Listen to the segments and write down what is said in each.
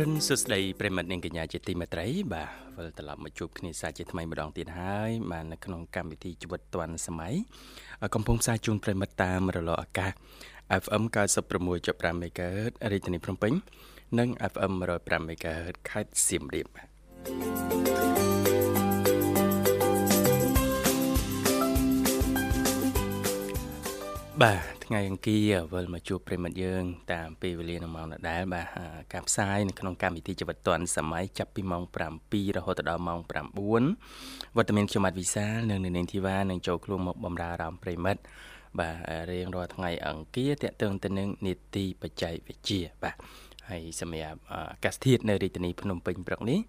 រុនសួស្តីប្រិមិត្តនិងកញ្ញាជាទីមេត្រីបាទវិលត្រឡប់មកជួបគ្នាសាជាថ្មីម្ដងទៀតហើយបាទនៅក្នុងកម្មវិធីជីវិតឌွန်សម័យកំពុងផ្សាយជូនប្រិមិត្តតាមរលកអាកាស FM 96.5 MHz រាជធានីភ្នំពេញ និង FM 105 MHz ខេត្តសៀមរាបបាទ ថ្ងៃអង្គារវិលមកជួបប្រិមិត្តយើង តាមពេលវេលានៅម៉ោងដដែលបាទការផ្សាយនៅក្នុងកម្មវិធីជីវិតឌွန်សម័យចាប់ពីម៉ោង7រហូតដល់ម៉ោង9វត្តមានខ្ញុំបាទវិសាលនិងនាងធីវ៉ានឹងចូលខ្លួនមកបំរើអារម្មណ៍ប្រិមិត្តបាទរៀងរាល់ថ្ងៃអង្គារតេតឹងទៅនឹងនីតិបច្ចេកវិទ្យាបាទហើយសម្រាប់អាកាសធាតុនៅរាជធានីភ្នំពេញព្រឹកនេះ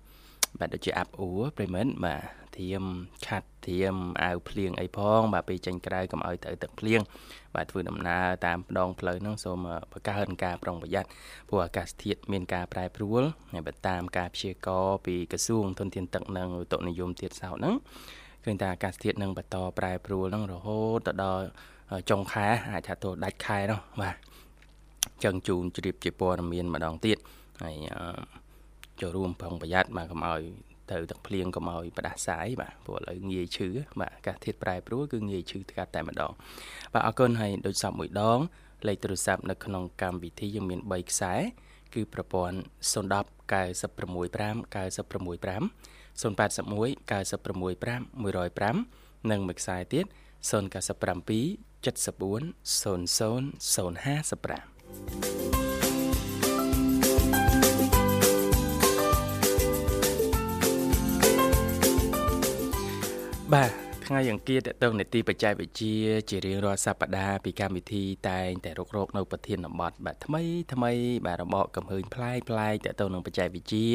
បាទដូចជាអាប់អួរប្រិមិត្តបាទធៀមឆាត់ធៀមអាវភ្លៀងអីផង បាទពេលចេញក្រៅកុំឲ្យទៅទឹកភ្លៀងបាទធ្វើដំណើរតាមដងផ្លូវហ្នឹងសូមបង្កើនការប្រុងប្រយ័ត្នព្រោះអាកាសធាតុមានការប្រែប្រួលហើយបើតាមការព្យាករណ៍ពីក្រសួងធនធានទឹកនិងឧតុនិយមទៀតសោតហ្នឹងឃើញថាអាកាសធាតុនឹងបន្តប្រែប្រួលហ្នឹងរហូតទៅដល់ចុងខែអាចថាទៅដាច់ខែនោះបាទចឹងជូនជ្រាបជាព័ត៌មានម្ដងទៀតហើយ ចូលរួមប្រុងប្រយ័ត្នបាទកុំឲ្យទៅទឹកភ្លៀងកុំឲ្យផ្ដាសាយបាទព្រោះឥឡូវងាយឈឺបាទអាកាសធាតុប្រែប្រួលគឺងាយឈឺកាត់តែម្ដងបាទអរគុណហើយដូចសពមួយដងលេខទូរស័ព្ទនៅក្នុងកម្មវិធីយើងមាន3ខ្សែគឺប្រព័ន្ធ010 965 965 081 965 105និងមួយខ្សែទៀត097 74 00 055 បាទថ្ងៃអង្គារតទៅនេតិបច្ចេកវិទ្យាជារៀងរាល់សប្តាហ៍ពីកម្មវិធីតែងតែរករកនៅប្រធានបទបាទថ្មីថ្មីបាទរបបកំហើញប្លែកប្លែកតទៅនឹងបច្ចេកវិទ្យា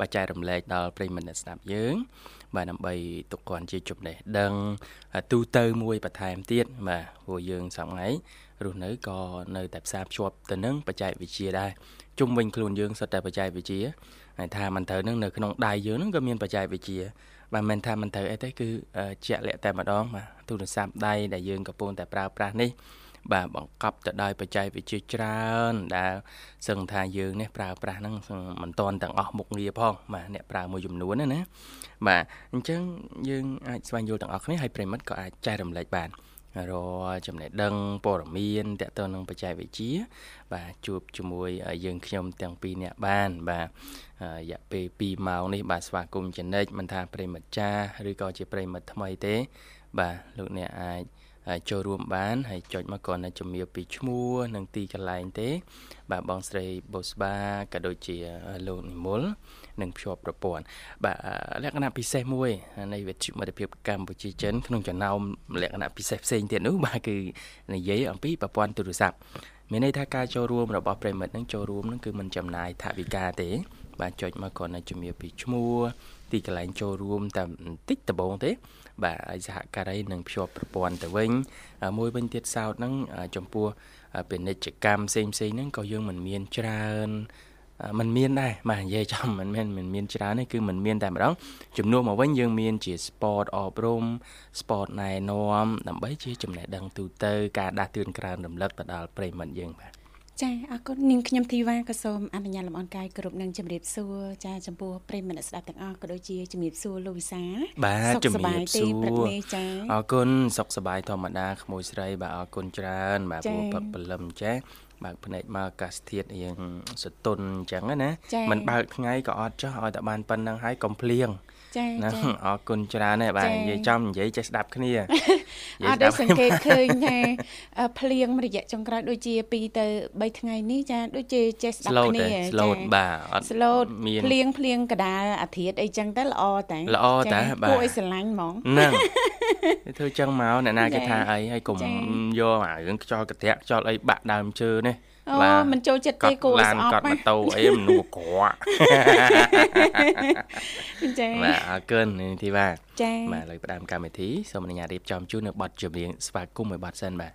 បាទចែករំលែកដល់ប្រិយមិត្តអ្នកស្ដាប់យើង បាទដើម្បីទុកគាត់ជាចំណេះដឹងទូទៅមួយបន្ថែមទៀតបាទព្រោះយើងសប្ងៃរស់នៅក៏នៅតែផ្សារភ្ជាប់ទៅនឹងបច្ចេកវិទ្យាដែរជុំវិញខ្លួនយើងសុទ្ធតែបច្ចេកវិទ្យាហើយថាមិនត្រូវនឹងនៅក្នុងដៃយើងនឹងក៏មានបច្ចេកវិទ្យា បាទមិនថាមិនត្រូវអីទេគឺជាក់លាក់តែម្ដងបាទទូរស័ព្ទដៃដែលយើងកំពុងតែប្រើប្រាស់នេះបាទបង្កប់ទៅដោយបច្ចេកវិទ្យាច្រើនដែលសឹងថាយើងនេះប្រើប្រាស់ហ្នឹងមិនតាន់ទាំងអស់មុខងារផងបាទអ្នកប្រើមួយចំនួនណាបាទអញ្ចឹងយើងអាចស្វែងយល់ទាំងអស់គ្នាហើយប្រិមិត្តក៏អាចចែករំលែកបាន រចំណេះដឹងព័ត៌មានតកតទៅនឹងបច្ចេកវិទ្យាបាទជួបជាមួយយើងខ្ញុំទាំងពីរនាក់បាន បាទរយៈពេល2ម៉ោងនេះបាទស្វាគមន៍ចំណិចមិនថាប្រិមិត្តចាស់ឬក៏ជាប្រិមិត្តថ្មីទេ បាទលោកអ្នកអាចចូលរួមបានហើយចុចមកគ្រាន់តែជំរាបពីឈ្មោះនិងទីកន្លែងទេ បាទបងស្រីបូស្បាក៏ដូចជាលោកនិមល និងភ្ជាប់ប្រព័ន្ធបាទលក្ខណៈពិសេសមួយនៃវិទ្យុមិត្តភាពកម្ពុជាចិនក្នុងចំណោមលក្ខណៈពិសេសផ្សេងទៀតនោះបាទគឺនិយាយអំពីប្រព័ន្ធទូរស័ព្ទមានន័យថាការចូលរួមរបស់ប្រិមិត្តនឹងចូលរួមនឹងគឺមិនចំណាយថវិកាទេ បាទចុចមកគ្រាន់តែជំរាបពីឈ្មោះទីកន្លែងចូលរួមតែបន្តិចដំបូងទេ បាទហើយសហការីនឹងភ្ជាប់ប្រព័ន្ធទៅវិញ មួយវិញទៀតសោតហ្នឹងចំពោះពាណិជ្ជកម្មផ្សេងផ្សេងហ្នឹងក៏យើងមិនមានច្រើន มันមានដែរបាទនិយាយចំមិនមែនមិនមានច្រើនទេគឺมันមានតែម្ដងជំនួសមកវិញយើងមានជា sport អប់រំ sport ណែនាំដើម្បីជាចំណេះដឹងទូទៅការដាស់តឿនក្រើនរំលឹកទៅដល់ប្រិមត្តយើងបាទចាអរគុណនាងខ្ញុំធីវ៉ាក៏សូមអនុញ្ញាតលំអរកាយគ្រប់នឹងជម្រាបសួរចាចំពោះប្រិយមិត្តស្ដាប់ទាំងអស់ក៏ដូចជាជម្រាបសួរលោកវិសាបាទជម្រាបសួរអរគុណសុខសប្បាយធម្មតាក្មួយស្រីបាទអរគុណច្រើន បាទព្រោះព្រឹកព្រលឹមចា បើកភ្នែកមកអាកាសធាតុរៀងសតុនអញ្ចឹងណាមិនបើកថ្ងៃក៏អត់ចោះឲ្យតែបានប៉ុណ្្នឹងហើយកុំភ្លៀងចាចាអរគុណច្រើនហើយបាទនិយាយចំនិយាយចេះស្ដាប់គ្នាអត់ដែលសង្កេតឃើញថាភ្លៀងរយៈចុងក្រោយដូចជា2ទៅ3ថ្ងៃនេះចាដូចជាចេះស្ដាប់គ្នាចាស្លូតបាទអត់ស្លូតភ្លៀងភ្លៀងកដាលអាធិតអីចឹងទៅល្អតែល្អតែបាទគួរឲ្យស្រឡាញ់ហ្មងហ្នឹងធ្វើចឹងមកអ្នកណាគេថាអីហើយកុំយកអារឿងខ្យល់កន្ត្រាក់ខ្យល់អីបាក់ដើមឈើនេះ អូមិនចូលចិត្តទេគោស្អប់កត់ម៉ូតូអីមនុស្សក្រក់ចាបាទអរគុណនេះធីវ៉ាចាបាទឥឡូវផ្ដើមកម្មវិធីសូមអនុញ្ញាតរៀបចំជូននៅប័ណ្ណចម្រៀងស្វាគមន៍មួយប័ណ្ណសិនបាទ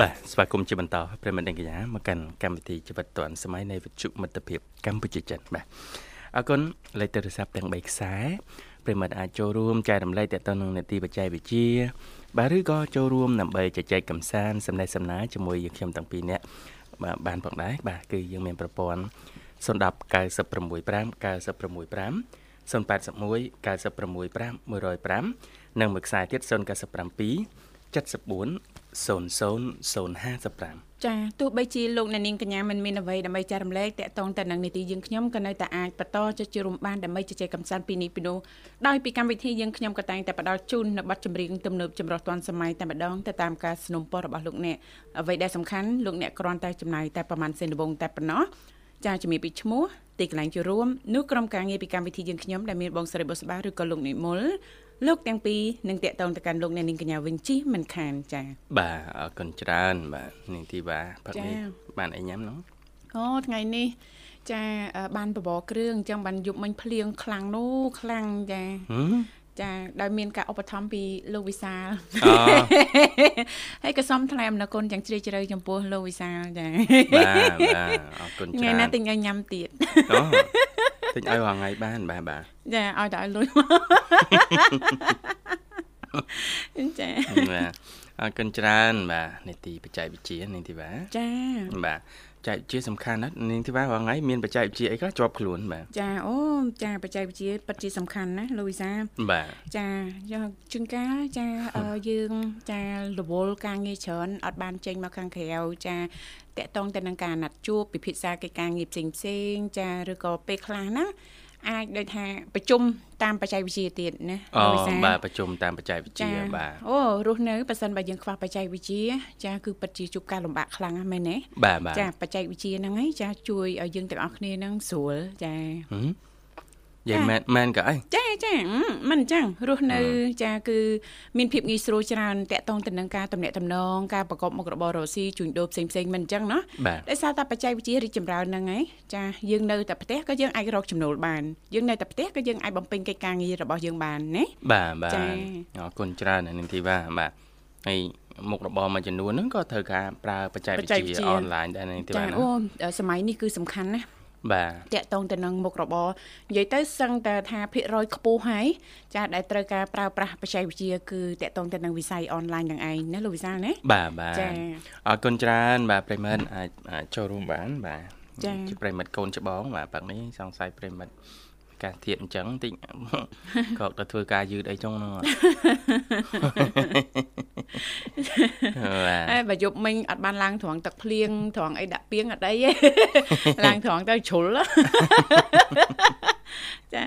បាទស្វាគមន៍ជាបន្តប្រិមត្តអ្នកកញ្ញាមកកាន់កម្មវិធីជីវិតឌွန်សម័យនៃវិទ្យុមិត្តភាពកម្ពុជាចិនបាទអរគុណលេខទូរស័ព្ទទាំង3ខ្សែប្រិមត្តអាចចូលរួមចែករំលែកតទៅនឹងនេតិបច្ចេកវិទ្យាបាទឬក៏ចូលរួមដើម្បីជជែកកម្សាន្តសំណេះសំណាលជាមួយយើងខ្ញុំទាំងពីរនាក់បាទបានផងដែរបាទគឺយើងមានប្រព័ន្ធ010 965 965 081 965 105និងមួយខ្សែទៀត097 74 00055ចាទោះបីជាលោកអ្នកនាងកញ្ញាមិនមានអ្វីដើម្បីចែករំលែកតាក់ទងទៅនឹងនីតិយើងខ្ញុំក៏នៅតែអាចបន្តចុចជួមបានដើម្បីជជែកកម្សាន្តពីនេះពីនោះដោយពីកម្មវិធីយើងខ្ញុំក៏តែងតែផ្ដល់ជូននៅប័ណ្ណចម្រៀងទំនើបចម្រុះទាន់សម័យតែម្ដងទៅតាមការสนับสนุนរបស់លោកអ្នកអ្វីដែលសំខាន់លោកអ្នកគ្រាន់តែចំណាយតែប្រហែលសេនដបងតែប៉ុណ្ណោះចាជំរាបពីឈ្មោះទីកន្លែងជួបរួមនោះក្រុមការងារពីកម្មវិធីយើងខ្ញុំដែលមានបងស្រីបុស្បាឬក៏លោកនិមល លោកទាំងពីរនឹងតាក់ទងទៅកាន់លោកអ្នកនាងកញ្ញាវិញជិះមិនខានចា៎បាទអរគុណច្រើនបាទនាងធីវ៉ាផឹកនេះបានអីញ៉ាំនោះអូថ្ងៃនេះចាបានបបរគ្រឿងអញ្ចឹងបានយប់មិញភ្លៀងខ្លាំងនោះខ្លាំងចាចាដោយមានការឧបត្ថម្ភពីលោកវិសាលហើយក៏សូមថ្លែងអំណរគុណយ៉ាងជ្រាលជ្រៅចំពោះលោកវិសាលចាបាទបាទអរគុណច្រើនថ្ងៃណាទិញឲ្យញ៉ាំទៀតអូ ទិញឲ្យរាល់ថ្ងៃបានបាទបាទចាឲ្យតែឲ្យលុយចាបាទអរគុណច្រើនបាទនីតិបច្ចេកវិទ្យានីតិបាចាបាទ ចែកវិទ្យាសំខាន់ណាស់នាងធីវ៉ារាល់ថ្ងៃមានបច្ចេកវិទ្យាអីខ្លះជាប់ខ្លួនបាទចាអូចាបច្ចេកវិទ្យាពិតជាសំខាន់ណាលូវីសាបាទចាយកជើងកាលចាយើងចារវល់ការងារច្រើនអត់បានចេញមកខាងក្រៅចាតកតងទៅនឹងការណាត់ជួបពិភាក្សាកិច្ចការងារផ្សេងផ្សេងចាឬក៏ពេលខ្លះណា អាចដូចថាប្រជុំតាមបច្ចេកវិទ្យាទៀតណាអូបាទប្រជុំតាមបច្ចេកវិទ្យាបាទអូរស់នៅប៉ះសិនបើយើងខ្វះបច្ចេកវិទ្យាចាគឺពិតជាជួបការលំបាកខ្លាំងណាស់មែនទេបាទបាទចាបច្ចេកវិទ្យាហ្នឹងឯងចាជួយឲ្យយើងទាំងអស់គ្នាហ្នឹងស្រួលចា យាយមែនមែនក៏អីចាចាមិនអញ្ចឹងរស់នៅចាគឺមានភាពងាយស្រួលច្រើនតាក់ទងទៅនឹងការតំណាក់តំណងការប្រកបមុខរបររកស៊ីជួញដូរផ្សេងផ្សេងមិនអញ្ចឹងណាដោយសារតែបច្ចេកវិទ្យារីកចម្រើនហ្នឹងឯងចាយើងនៅតែផ្ទះក៏យើងអាចរកចំណូលបានយើងនៅតែផ្ទះក៏យើងអាចបំពេញកិច្ចការងាររបស់យើងបានណាបាទបាទអរគុណច្រើននាងធីវ៉ាបាទហើយមុខរបរមួយចំនួនហ្នឹងក៏ត្រូវការប្រើបច្ចេកវិទ្យាអនឡាញដែរនាងធីវ៉ាណាអូសម័យនេះគឺសំខាន់ណា បាទតាក់ទងទៅនឹងមុខរបរនិយាយទៅសឹងតែថាភាគរយខ្ពស់ហើយចាដែលត្រូវការប្រើប្រាស់បច្ចេកវិទ្យាគឺតាក់ទងទៅនឹងវិស័យអនឡាញនឹងឯងណាលោកវិសាលណាបាទបាទចាអរគុណច្រើនបាទប្រិមិត្តអាចចូលរួមបានបាទជាប្រិមិត្តកូនច្បងបាទប៉ាក់នេះសង្ស័យប្រិមិត្ត កាសធៀបអញ្ចឹងតិចក៏ទៅធ្វើការយឺតអីចុងហ្នឹងហើយបើយប់មិញអត់បានឡើងត្រង់ទឹកភ្លៀងត្រង់អីដាក់ពីងអត់អីទេឡើងត្រង់ទៅជ្រុល ចា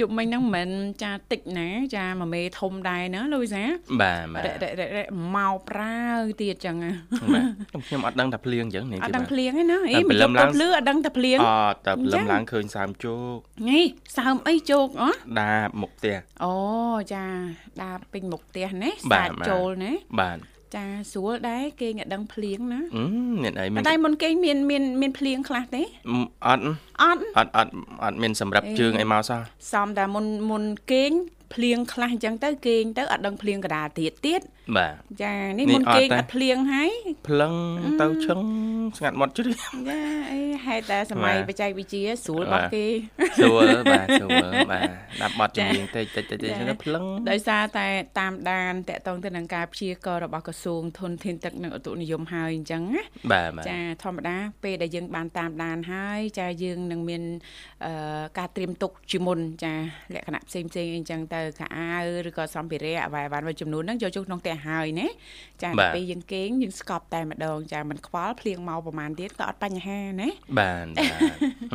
យប់មិញហ្នឹងមិនមែនចាតិចណា ចាមួយមេធំដែរណាលូវីសាបាទបាទមកប្រើទៀតចឹងបាទខ្ញុំអត់ដឹងថាភ្លៀងចឹងនេះអត់ដឹងភ្លៀងទេណាអីមិនទៅភ្លឺអត់ដឹងថាភ្លៀងអត់តែព្រលឹមឡើងឃើញសើមជោគនេះសើមអីជោគអដាបមុខផ្ទះអូចាដាបពេញមុខផ្ទះណាសាច់ចូលណាបាទ ចាស្រួលដែរគេងដឹងភ្លៀងណាមានអីមានតែមុនគេមានមានមានភ្លៀងខ្លះទេអត់អត់អត់អត់អត់មានសម្រាប់ជើងអីមកសោះសំតែមុនមុនគេងភ្លៀងខ្លះអញ្ចឹងទៅគេងទៅអត់ដឹងភ្លៀងកដាលទៀតទៀត បាទចានេះមុនគេងអត់ភ្លៀងហើយភ្លឹងទៅឈឹងស្ងាត់មាត់ជិះចាអីហេតុតែសម័យបច្ចេកវិទ្យាស្រួលរបស់គេស្រួលបាទស្រួលបាទដាក់បတ်ចម្រៀងតិចតិចតិចតិចទៅភ្លឹងដោយសារតែតាមដានតកតងទៅនឹងការព្យាករណ៍របស់ក្រសួងធនធានទឹកនិងឧតុនិយមហើយអញ្ចឹងណាបាទបាទចាធម្មតាពេលដែលយើងបានតាមដានហើយចាយើងនឹងមានអឺការត្រៀមទុកជាមុនចាលក្ខណៈផ្សេងផ្សេងអីចឹងទៅខោអាវឬក៏សម្ភារៈអ្វីអ្វីមួយចំនួនហ្នឹងយកចូលក្នុងផ្ទះហើយណាចាដល់ពេលយើងគេងយើងស្កប់តែម្ដងចាមិនខ្វល់ភ្លៀងមកប្រហែលទៀតក៏អត់បញ្ហាណាបាទបា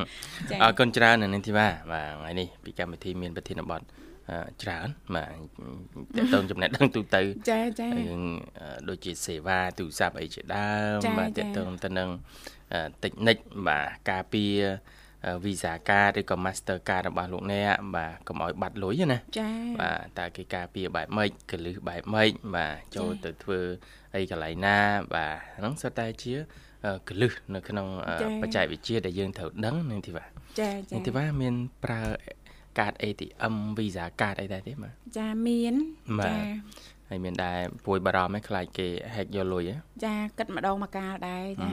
ទចាអរគុណច្រើននៅនេះធីវ៉ាបាទថ្ងៃនេះពីកម្មវិធីមានប្រធានបទអឺច្រើនបាទតើតងចំណេះដឹងទូទៅចាចារឿងអឺដូចជាសេវាទូរស័ព្ទអីជាដើមចាបាទចាតើតងទៅនឹងតិចនិចបាទការពារអឺ Visa card ឬក៏ Master card របស់លោកអ្នកបាទកុំឲ្យបាត់លុយណាចាបាទតើគេការពារបែបម៉េចកលឹះបែបម៉េចបាទចូលទៅធ្វើអីកន្លែងណា បាទហ្នឹងសុទ្ធតែជាអឺកលឹះនៅក្នុងអឺចា៎បច្ចេកវិទ្យាដែលយើងត្រូវដឹងនឹងទីបាទចាចានឹងទីបាទមានប្រើកាត ATM Visa card អីដែរទេបាទចាមានបាទចាហើយមានដែរពួយបារម្ភឯខ្លាចគេ hack យកលុយហ៎ចាគិតម្ដងមកកាលដែរចា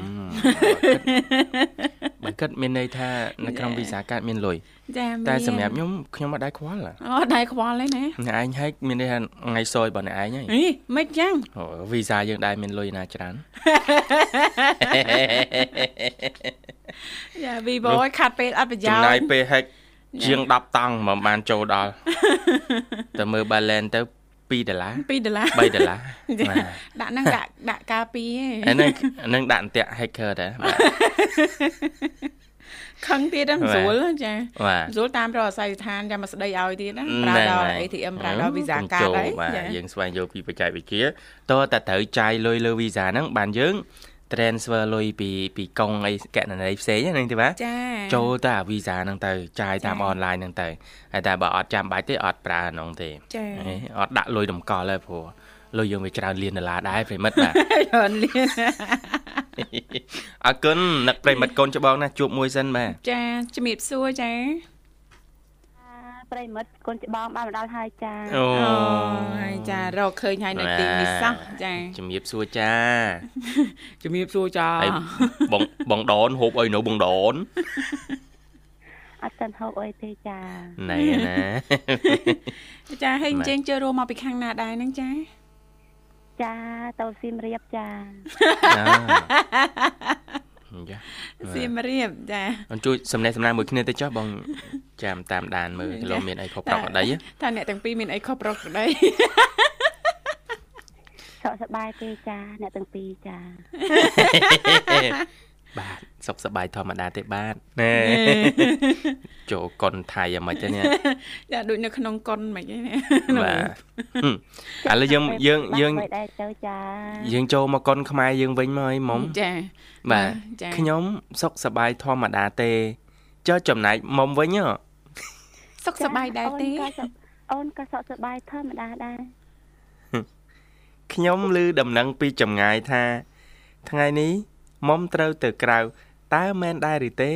បើគិតមានន័យថានៅក្នុង Visa card មានលុយចាមានតែសម្រាប់ខ្ញុំខ្ញុំអត់ដែរខ្វល់ហ៎អូដែរខ្វល់ទេណាអ្នកឯង hack មានន័យថាថ្ងៃសោយរបស់អ្នកឯងហើយអីមិនចឹងអូ Visa យើងដែរមានលុយណាច្រើនចា Vivo ឲ្យខាត់ពេលអត់ប្រយោចំជន៍ណាយពេល hack ជាង10តង់មកបានចូលដល់តែមើល balance ទៅ 2ដុល្លារ2ដុល្លារ3ដុល្លារចាបាទដាក់ហ្នឹងដាក់ដាក់ការពីឯងហើយនឹងនឹងដាក់អន្ទាក់ hacker ដែរបាទខឹងទៀតហ្នឹងបាទស្រួលចាបាទស្រួលតាមរកអាស័យដ្ឋានចាំមកស្ដីឲ្យទៀតណាប្រើដល់ ATM ប្រើដល់ Visa កុំ card ចូលហើយបាទចាយើងស្វែងយល់ពីបច្ចេកវិទ្យាតើតែត្រូវចាយលុយលើ Visa ហ្នឹងបានយើង transfer លុយពីពីកុងអីកណន័យផ្សេងហ្នឹងទេបាទចាចូលទៅអា Visa ហ្នឹងទៅចាយតាមចា៎ online ហ្នឹងទៅហើយតែបើអត់ចាំបាច់ទេអត់ប្រើហ្នឹងទេចាហេអត់ដាក់លុយតម្កល់ទេព្រោះលុយយើងវាច្រើនលានដុល្លារដែរប្រិមិត្តបាទយន់លៀនអរគុណនឹកប្រិមិត្តកូនច្បងណាជួបមួយសិនបាទចាជំរាបសួរចា ប្រិមិត្តកូនច្បងបានមកដល់ហើយចាអូអូយចារកឃើញហើយនៅទីនេះសោះចាជំរាបសួរចាជំរាបសួរចាហើយបងបងដនហូបអីនៅបងដនអត់ទាន់ហូបអីទេចាណែណាចាហើយអម៉ែញ្ចឹងជើរួមមកពីខាងណាដែរហ្នឹងចាចាទៅសៀមរាបចាចាសៀមរាបចាអញ្ជួយសំណេះសំណាលមួយគ្នាទៅចុះបង ចាំតាមដានមើលលោកមានអីខុសប្រកអត់ដីហ៎ថាអ្នកទាំងពីរមានអីខុសប្រុសប្តីសុខសប្បាយទេចាអ្នកទាំងពីរចាបាទសុខសប្បាយធម្មតាទេបាទណែចូលកុនថៃអាមិនទេនេះចាដូចនៅក្នុងកុនមិនហ្នឹងណាបាទហឹមឥឡូវយើងយើងយើងបាត់ដែរទៅចាយើងចូលមកកុនខ្មែរយើងវិញមកអីមុំចាបាទចាខ្ញុំសុខសប្បាយធម្មតាទេចុះចំណែកមុំវិញហ៎ សុខសប្បាយដែរទេអូនក៏សុខអូនក៏សុខសប្បាយធម្មតាដែរខ្ញុំឮដំណឹងពីចម្ងាយថា ថ្ងៃនេះមុំត្រូវទៅក្រៅតើមែនដែរឬទេ